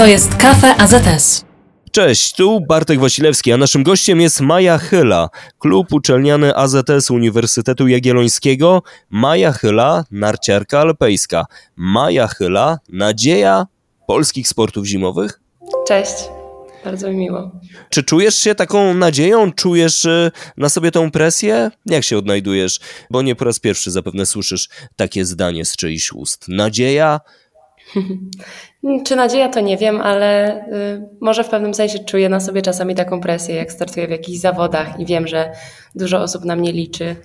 To jest Kafe AZS. Cześć, tu Bartek Wasilewski, a naszym gościem jest Maja Chyla, klub uczelniany AZS Uniwersytetu Jagiellońskiego. Maja Chyla, narciarka alpejska. Maja Chyla, nadzieja polskich sportów zimowych? Cześć, bardzo mi miło. Czy czujesz się taką nadzieją? Czujesz y, na sobie tą presję? Jak się odnajdujesz? Bo nie po raz pierwszy zapewne słyszysz takie zdanie z czyichś ust. Nadzieja? Czy nadzieja to nie wiem, ale y, może w pewnym sensie czuję na sobie czasami taką presję, jak startuję w jakichś zawodach i wiem, że dużo osób na mnie liczy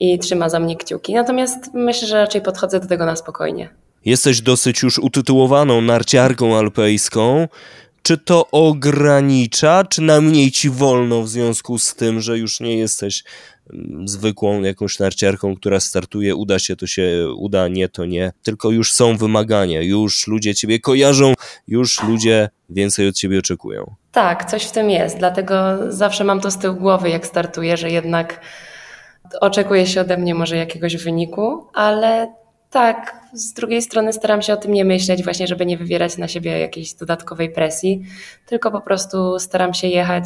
i trzyma za mnie kciuki. Natomiast myślę, że raczej podchodzę do tego na spokojnie. Jesteś dosyć już utytułowaną narciarką alpejską. Czy to ogranicza, czy najmniej ci wolno w związku z tym, że już nie jesteś mm, zwykłą jakąś narciarką, która startuje, uda się, to się uda, nie, to nie. Tylko już są wymagania, już ludzie ciebie kojarzą, już ludzie więcej od ciebie oczekują. Tak, coś w tym jest. Dlatego zawsze mam to z tyłu głowy, jak startuję, że jednak oczekuje się ode mnie może jakiegoś wyniku, ale tak, z drugiej strony staram się o tym nie myśleć, właśnie, żeby nie wywierać na siebie jakiejś dodatkowej presji, tylko po prostu staram się jechać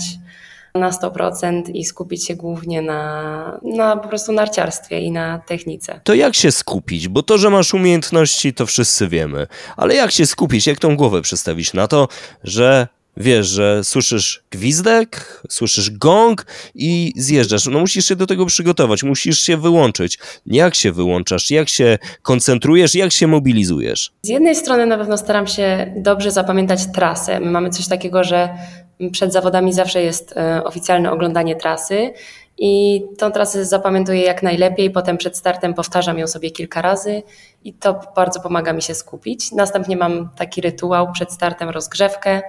na 100% i skupić się głównie na, na po prostu narciarstwie i na technice. To jak się skupić? Bo to, że masz umiejętności, to wszyscy wiemy. Ale jak się skupić? Jak tą głowę przestawić na to, że wiesz, że słyszysz gwizdek, słyszysz gong i zjeżdżasz. No musisz się do tego przygotować, musisz się wyłączyć. Jak się wyłączasz, jak się koncentrujesz, jak się mobilizujesz? Z jednej strony na pewno staram się dobrze zapamiętać trasę. My mamy coś takiego, że przed zawodami zawsze jest e, oficjalne oglądanie trasy i tą trasę zapamiętuję jak najlepiej. Potem przed startem powtarzam ją sobie kilka razy i to bardzo pomaga mi się skupić. Następnie mam taki rytuał przed startem, rozgrzewkę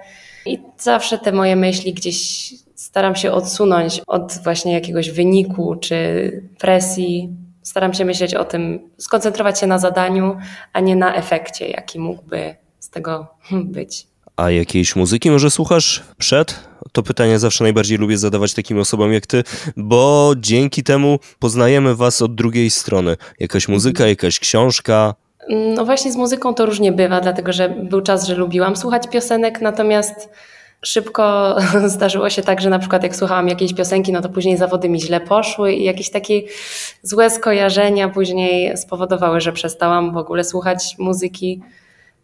i zawsze te moje myśli gdzieś staram się odsunąć od właśnie jakiegoś wyniku czy presji. Staram się myśleć o tym, skoncentrować się na zadaniu, a nie na efekcie, jaki mógłby z tego być. A jakiejś muzyki może słuchasz przed? To pytanie zawsze najbardziej lubię zadawać takim osobom jak ty, bo dzięki temu poznajemy was od drugiej strony. Jakaś muzyka, jakaś książka, no właśnie z muzyką to różnie bywa, dlatego że był czas, że lubiłam słuchać piosenek, natomiast szybko zdarzyło się tak, że na przykład jak słuchałam jakiejś piosenki, no to później zawody mi źle poszły i jakieś takie złe skojarzenia później spowodowały, że przestałam w ogóle słuchać muzyki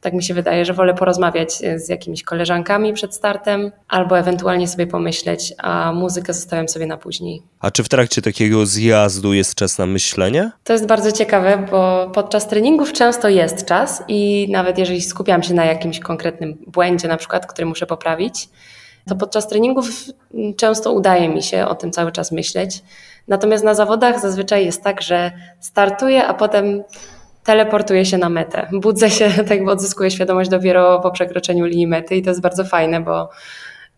tak mi się wydaje, że wolę porozmawiać e, z jakimiś koleżankami przed startem, albo ewentualnie sobie pomyśleć, a muzykę zostawiam sobie na później. A czy w trakcie takiego zjazdu jest czas na myślenie? To jest bardzo ciekawe, bo podczas treningów często jest czas i nawet jeżeli skupiam się na jakimś konkretnym błędzie, na przykład, który muszę poprawić, to podczas treningów często udaje mi się o tym cały czas myśleć. Natomiast na zawodach zazwyczaj jest tak, że startuję, a potem teleportuję się na metę. Budzę się, tak jakby odzyskuję świadomość dopiero po przekroczeniu linii mety i to jest bardzo fajne, bo,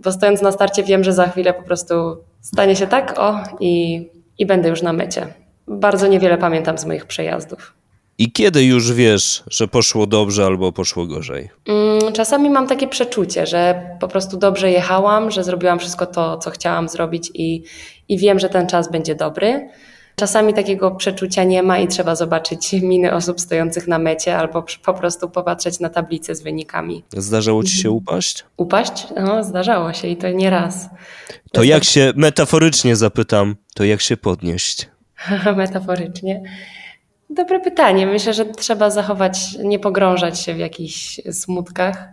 bo stojąc na starcie wiem, że za chwilę po prostu stanie się tak, o i, i będę już na mecie. Bardzo niewiele pamiętam z moich przejazdów. I kiedy już wiesz, że poszło dobrze albo poszło gorzej? Mm, czasami mam takie przeczucie, że po prostu dobrze jechałam, że zrobiłam wszystko to, co chciałam zrobić i, i wiem, że ten czas będzie dobry. Czasami takiego przeczucia nie ma i trzeba zobaczyć miny osób stojących na mecie albo po prostu popatrzeć na tablicę z wynikami. Zdarzało ci się upaść? Upaść? No, zdarzało się i to nie raz. To jak się, metaforycznie zapytam, to jak się podnieść? metaforycznie. Dobre pytanie. Myślę, że trzeba zachować, nie pogrążać się w jakichś smutkach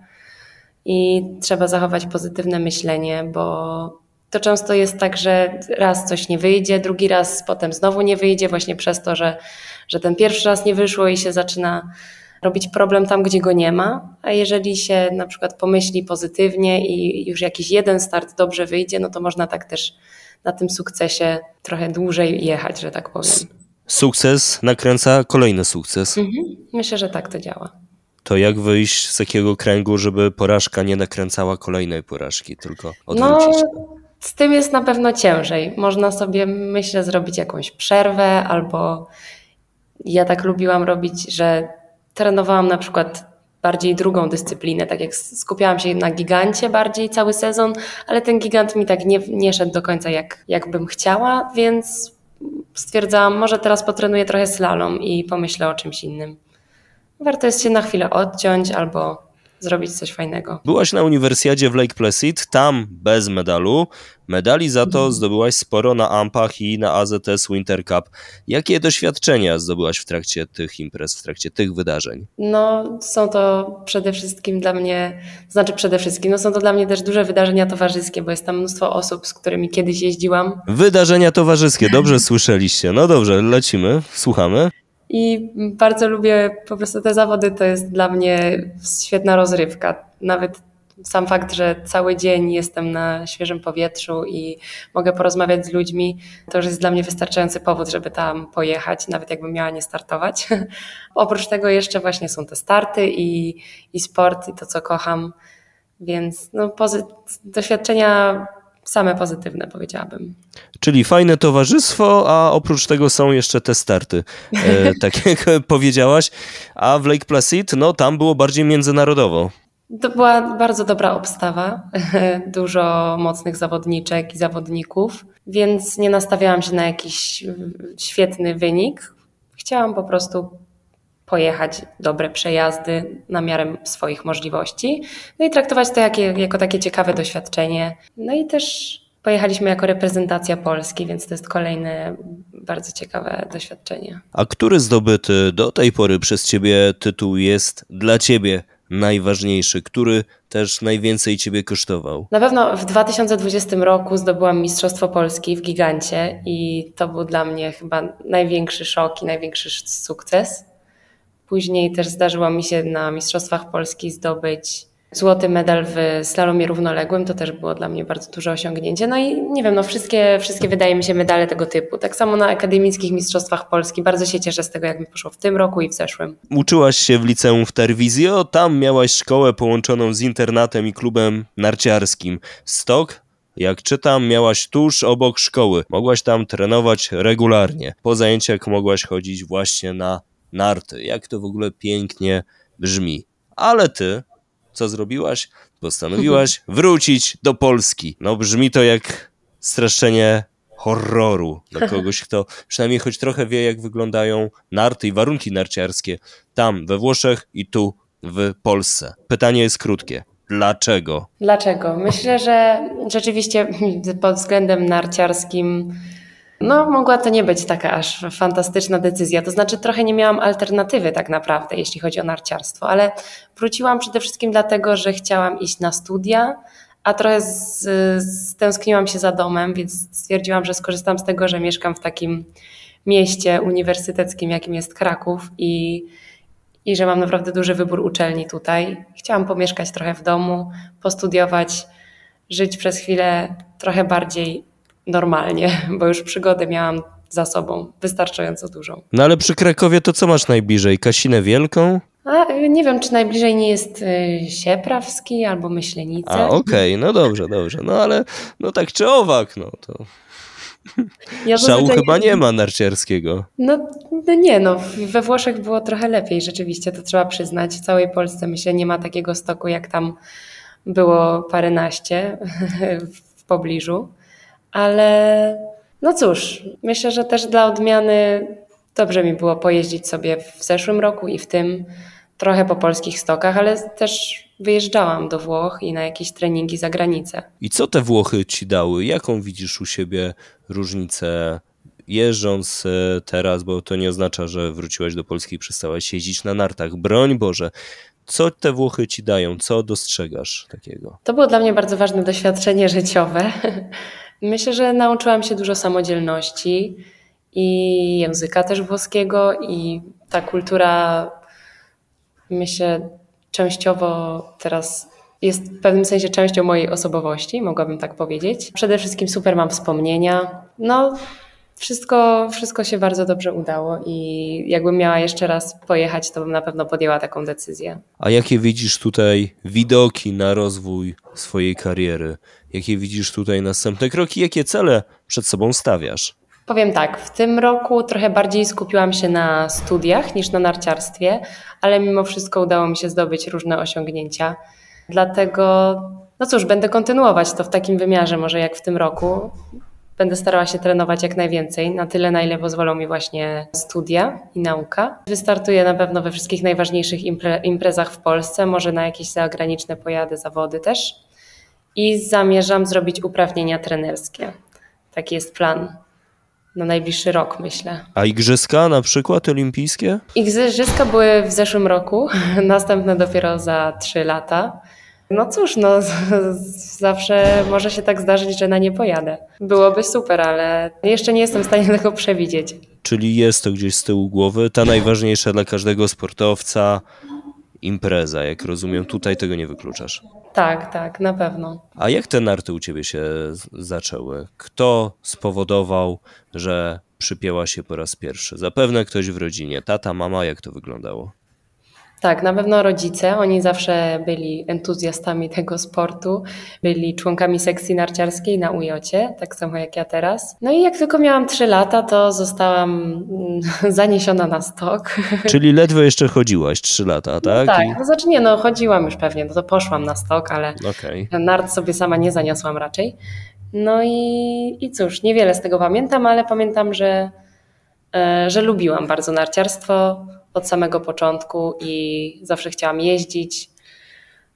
i trzeba zachować pozytywne myślenie, bo to często jest tak, że raz coś nie wyjdzie, drugi raz potem znowu nie wyjdzie, właśnie przez to, że, że ten pierwszy raz nie wyszło i się zaczyna robić problem tam, gdzie go nie ma. A jeżeli się na przykład pomyśli pozytywnie i już jakiś jeden start dobrze wyjdzie, no to można tak też na tym sukcesie trochę dłużej jechać, że tak powiem. Sukces nakręca kolejny sukces. Mhm. Myślę, że tak to działa. To jak wyjść z takiego kręgu, żeby porażka nie nakręcała kolejnej porażki, tylko odwrócić? No, z tym jest na pewno ciężej. Można sobie, myślę, zrobić jakąś przerwę, albo ja tak lubiłam robić, że trenowałam na przykład bardziej drugą dyscyplinę, tak jak skupiałam się na gigancie bardziej cały sezon, ale ten gigant mi tak nie, nie szedł do końca jak, jak bym chciała, więc stwierdzałam, może teraz potrenuję trochę slalom i pomyślę o czymś innym. Warto jest się na chwilę odciąć albo zrobić coś fajnego. Byłaś na uniwersjadzie w Lake Placid, tam bez medalu. Medali za to zdobyłaś sporo na Ampach i na AZS Winter Cup. Jakie doświadczenia zdobyłaś w trakcie tych imprez, w trakcie tych wydarzeń? No, są to przede wszystkim dla mnie, znaczy przede wszystkim, no są to dla mnie też duże wydarzenia towarzyskie, bo jest tam mnóstwo osób, z którymi kiedyś jeździłam. Wydarzenia towarzyskie, dobrze słyszeliście. No dobrze, lecimy, słuchamy. I bardzo lubię po prostu te zawody, to jest dla mnie świetna rozrywka. Nawet sam fakt, że cały dzień jestem na świeżym powietrzu i mogę porozmawiać z ludźmi, to już jest dla mnie wystarczający powód, żeby tam pojechać, nawet jakbym miała nie startować. Oprócz tego jeszcze właśnie są te starty i, i sport i to, co kocham. Więc no, doświadczenia same pozytywne, powiedziałabym. Czyli fajne towarzystwo, a oprócz tego są jeszcze te starty, e, tak jak powiedziałaś. A w Lake Placid, no tam było bardziej międzynarodowo. To była bardzo dobra obstawa, dużo mocnych zawodniczek i zawodników, więc nie nastawiałam się na jakiś świetny wynik. Chciałam po prostu pojechać dobre przejazdy na miarę swoich możliwości, no i traktować to jako, jako takie ciekawe doświadczenie. No i też pojechaliśmy jako reprezentacja Polski, więc to jest kolejne bardzo ciekawe doświadczenie. A który zdobyty do tej pory przez Ciebie tytuł jest dla Ciebie najważniejszy, który też najwięcej Ciebie kosztował? Na pewno w 2020 roku zdobyłam Mistrzostwo Polski w Gigancie i to był dla mnie chyba największy szok i największy sukces. Później też zdarzyło mi się na Mistrzostwach Polski zdobyć złoty medal w slalomie równoległym. To też było dla mnie bardzo duże osiągnięcie. No i nie wiem, no wszystkie, wszystkie wydaje mi się medale tego typu. Tak samo na akademickich Mistrzostwach Polski. Bardzo się cieszę z tego, jak mi poszło w tym roku i w zeszłym. Uczyłaś się w liceum w Terwizjo. Tam miałaś szkołę połączoną z internatem i klubem narciarskim. Stok jak czytam, miałaś tuż obok szkoły. Mogłaś tam trenować regularnie. Po zajęciach mogłaś chodzić właśnie na narty. Jak to w ogóle pięknie brzmi. Ale ty, co zrobiłaś? Postanowiłaś wrócić do Polski. No brzmi to jak streszczenie horroru dla kogoś, kto przynajmniej choć trochę wie, jak wyglądają narty i warunki narciarskie tam we Włoszech i tu w Polsce. Pytanie jest krótkie. Dlaczego? Dlaczego? Myślę, że rzeczywiście pod względem narciarskim no, mogła to nie być taka aż fantastyczna decyzja. To znaczy, trochę nie miałam alternatywy tak naprawdę, jeśli chodzi o narciarstwo, ale wróciłam przede wszystkim dlatego, że chciałam iść na studia, a trochę stęskniłam się za domem, więc stwierdziłam, że skorzystam z tego, że mieszkam w takim mieście uniwersyteckim, jakim jest Kraków i, i że mam naprawdę duży wybór uczelni tutaj. Chciałam pomieszkać trochę w domu, postudiować, żyć przez chwilę trochę bardziej normalnie, bo już przygodę miałam za sobą wystarczająco dużą. No ale przy Krakowie to co masz najbliżej? Kasinę Wielką? A, nie wiem, czy najbliżej nie jest y, Sieprawski albo Myślenice. A, okej, okay, no dobrze, dobrze. No ale no tak czy owak, no to... Ja Szału chyba nie ma narciarskiego. No, no, nie, no we Włoszech było trochę lepiej rzeczywiście, to trzeba przyznać. W całej Polsce myślę nie ma takiego stoku jak tam było paręnaście w pobliżu ale no cóż, myślę, że też dla odmiany dobrze mi było pojeździć sobie w zeszłym roku i w tym trochę po polskich stokach, ale też wyjeżdżałam do Włoch i na jakieś treningi za granicę. I co te Włochy ci dały? Jaką widzisz u siebie różnicę jeżdżąc e, teraz, bo to nie oznacza, że wróciłaś do Polski i przestałaś jeździć na nartach. Broń Boże, co te Włochy ci dają? Co dostrzegasz takiego? To było dla mnie bardzo ważne doświadczenie życiowe. Myślę, że nauczyłam się dużo samodzielności i języka też włoskiego i ta kultura myślę częściowo teraz jest w pewnym sensie częścią mojej osobowości, mogłabym tak powiedzieć. Przede wszystkim super mam wspomnienia. No, wszystko, wszystko się bardzo dobrze udało i jakbym miała jeszcze raz pojechać, to bym na pewno podjęła taką decyzję. A jakie widzisz tutaj widoki na rozwój swojej kariery? Jakie widzisz tutaj następne kroki? Jakie cele przed sobą stawiasz? Powiem tak, w tym roku trochę bardziej skupiłam się na studiach niż na narciarstwie, ale mimo wszystko udało mi się zdobyć różne osiągnięcia. Dlatego, no cóż, będę kontynuować to w takim wymiarze, może jak w tym roku. Będę starała się trenować jak najwięcej, na tyle, na ile pozwolą mi właśnie studia i nauka. Wystartuję na pewno we wszystkich najważniejszych impre imprezach w Polsce, może na jakieś zagraniczne pojadę, zawody też. I zamierzam zrobić uprawnienia trenerskie. Taki jest plan na najbliższy rok, myślę. A igrzyska na przykład olimpijskie? Igrzyska były w zeszłym roku, następne dopiero za trzy lata. No cóż, no zawsze może się tak zdarzyć, że na nie pojadę. Byłoby super, ale jeszcze nie jestem w stanie tego przewidzieć. Czyli jest to gdzieś z tyłu głowy, ta najważniejsza dla każdego sportowca impreza, jak rozumiem, tutaj tego nie wykluczasz. Tak, tak, na pewno. A jak te narty u ciebie się zaczęły? Kto spowodował, że przypięła się po raz pierwszy? Zapewne ktoś w rodzinie, tata, mama, jak to wyglądało? Tak, na pewno rodzice. Oni zawsze byli entuzjastami tego sportu, byli członkami sekcji narciarskiej na Ujocie, tak samo jak ja teraz. No i jak tylko miałam 3 lata, to zostałam mm, zaniesiona na stok. Czyli ledwo jeszcze chodziłaś 3 lata, tak? No tak, no znaczy nie, no chodziłam już pewnie, no to poszłam na stok, ale okay. nart sobie sama nie zaniosłam raczej. No i, i cóż, niewiele z tego pamiętam, ale pamiętam, że, e, że lubiłam bardzo narciarstwo od samego początku i zawsze chciałam jeździć,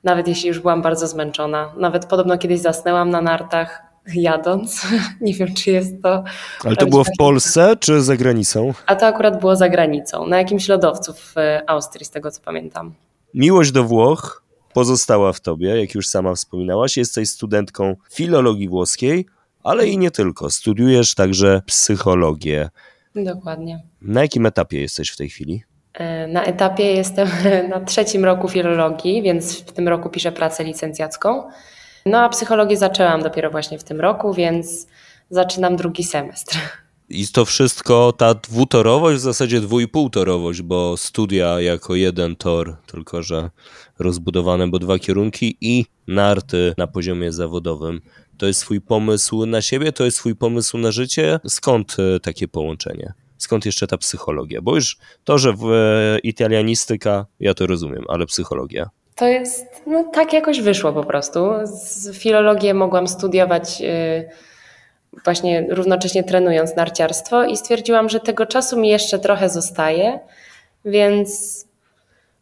nawet jeśli już byłam bardzo zmęczona. Nawet podobno kiedyś zasnęłam na nartach jadąc. Nie wiem, czy jest to. Ale to było w Polsce czy za granicą? A to akurat było za granicą, na jakimś lodowcu w Austrii, z tego co pamiętam. Miłość do Włoch pozostała w tobie, jak już sama wspominałaś. Jesteś studentką filologii włoskiej, ale i nie tylko. Studiujesz także psychologię. Dokładnie. Na jakim etapie jesteś w tej chwili? E, na etapie jestem na trzecim roku filologii, więc w tym roku piszę pracę licencjacką. No a psychologię zaczęłam dopiero właśnie w tym roku, więc zaczynam drugi semestr. I to wszystko, ta dwutorowość, w zasadzie dwójpółtorowość, bo studia jako jeden tor, tylko że rozbudowane, bo dwa kierunki i narty na poziomie zawodowym. To jest swój pomysł na siebie, to jest swój pomysł na życie. Skąd e, takie połączenie? Skąd jeszcze ta psychologia? Bo już to, że w e, italianistyka, ja to rozumiem, ale psychologia. To jest, no tak jakoś wyszło po prostu. Z filologię mogłam studiować yy, właśnie równocześnie trenując narciarstwo i stwierdziłam, że tego czasu mi jeszcze trochę zostaje, więc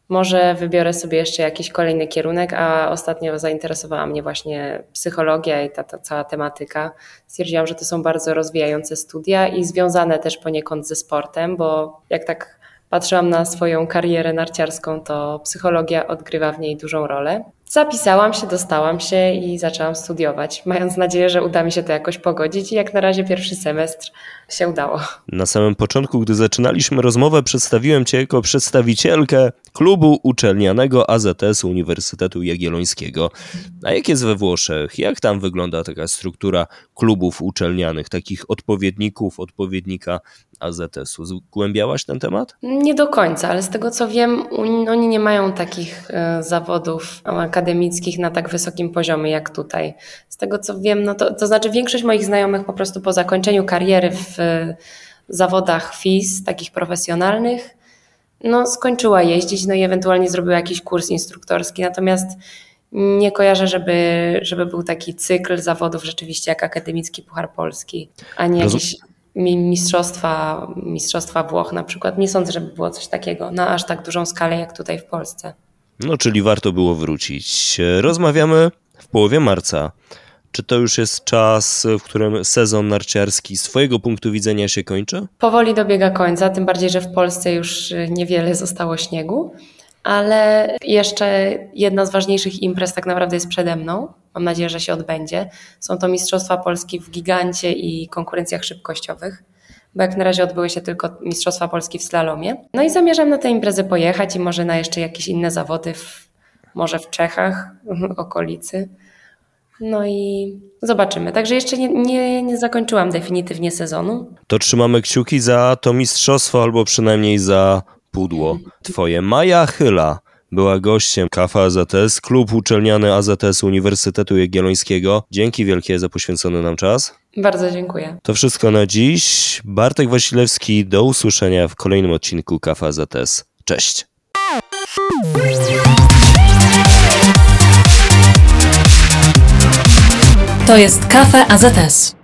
może wybiorę sobie jeszcze jakiś kolejny kierunek, a ostatnio zainteresowała mnie właśnie psychologia i ta, ta cała tematyka. Stwierdziłam, że to są bardzo rozwijające studia i związane też poniekąd ze sportem, bo jak tak patrzyłam na swoją karierę narciarską, to psychologia odgrywa w niej dużą rolę. Zapisałam się, dostałam się i zaczęłam studiować, mając nadzieję, że uda mi się to jakoś pogodzić i jak na razie pierwszy semestr się udało. Na samym początku, gdy zaczynaliśmy rozmowę, przedstawiłem Cię jako przedstawicielkę klubu uczelnianego AZS Uniwersytetu Jagiellońskiego. A jak jest we Włoszech? Jak tam wygląda taka struktura klubów uczelnianych, takich odpowiedników, odpowiednika AZS-u? Zgłębiałaś ten temat? Nie do końca, ale z tego co wiem, oni nie mają takich e, zawodów akademickich na tak wysokim poziomie jak tutaj. Z tego co wiem, no to, to znaczy większość moich znajomych po prostu po zakończeniu kariery w zawodach FIS, takich profesjonalnych, no skończyła jeździć, no i ewentualnie zrobiła jakiś kurs instruktorski, natomiast nie kojarzę, żeby, żeby był taki cykl zawodów rzeczywiście jak akademicki Puchar Polski, ani jakieś mistrzostwa, mistrzostwa Włoch na przykład. Nie sądzę, żeby było coś takiego na aż tak dużą skalę jak tutaj w Polsce. No, czyli warto było wrócić. Rozmawiamy w połowie marca. Czy to już jest czas, w którym sezon narciarski z Twojego punktu widzenia się kończy? Powoli dobiega końca, tym bardziej, że w Polsce już niewiele zostało śniegu, ale jeszcze jedna z ważniejszych imprez tak naprawdę jest przede mną. Mam nadzieję, że się odbędzie. Są to Mistrzostwa Polski w gigancie i konkurencjach szybkościowych bo jak na razie odbyły się tylko Mistrzostwa Polski w slalomie. No i zamierzam na tę imprezę pojechać i może na jeszcze jakieś inne zawody, w, może w Czechach, okolicy. No i zobaczymy. Także jeszcze nie, nie, nie zakończyłam definitywnie sezonu. To trzymamy kciuki za to mistrzostwo, albo przynajmniej za pudło twoje. Maja Chyla była gościem Kafa AZS, klub uczelniany AZS Uniwersytetu Jagiellońskiego. Dzięki wielkie za poświęcony nam czas. Bardzo dziękuję. To wszystko na dziś. Bartek Wasilewski, do usłyszenia w kolejnym odcinku Kafa AZS. Cześć. To jest Kafe AZS.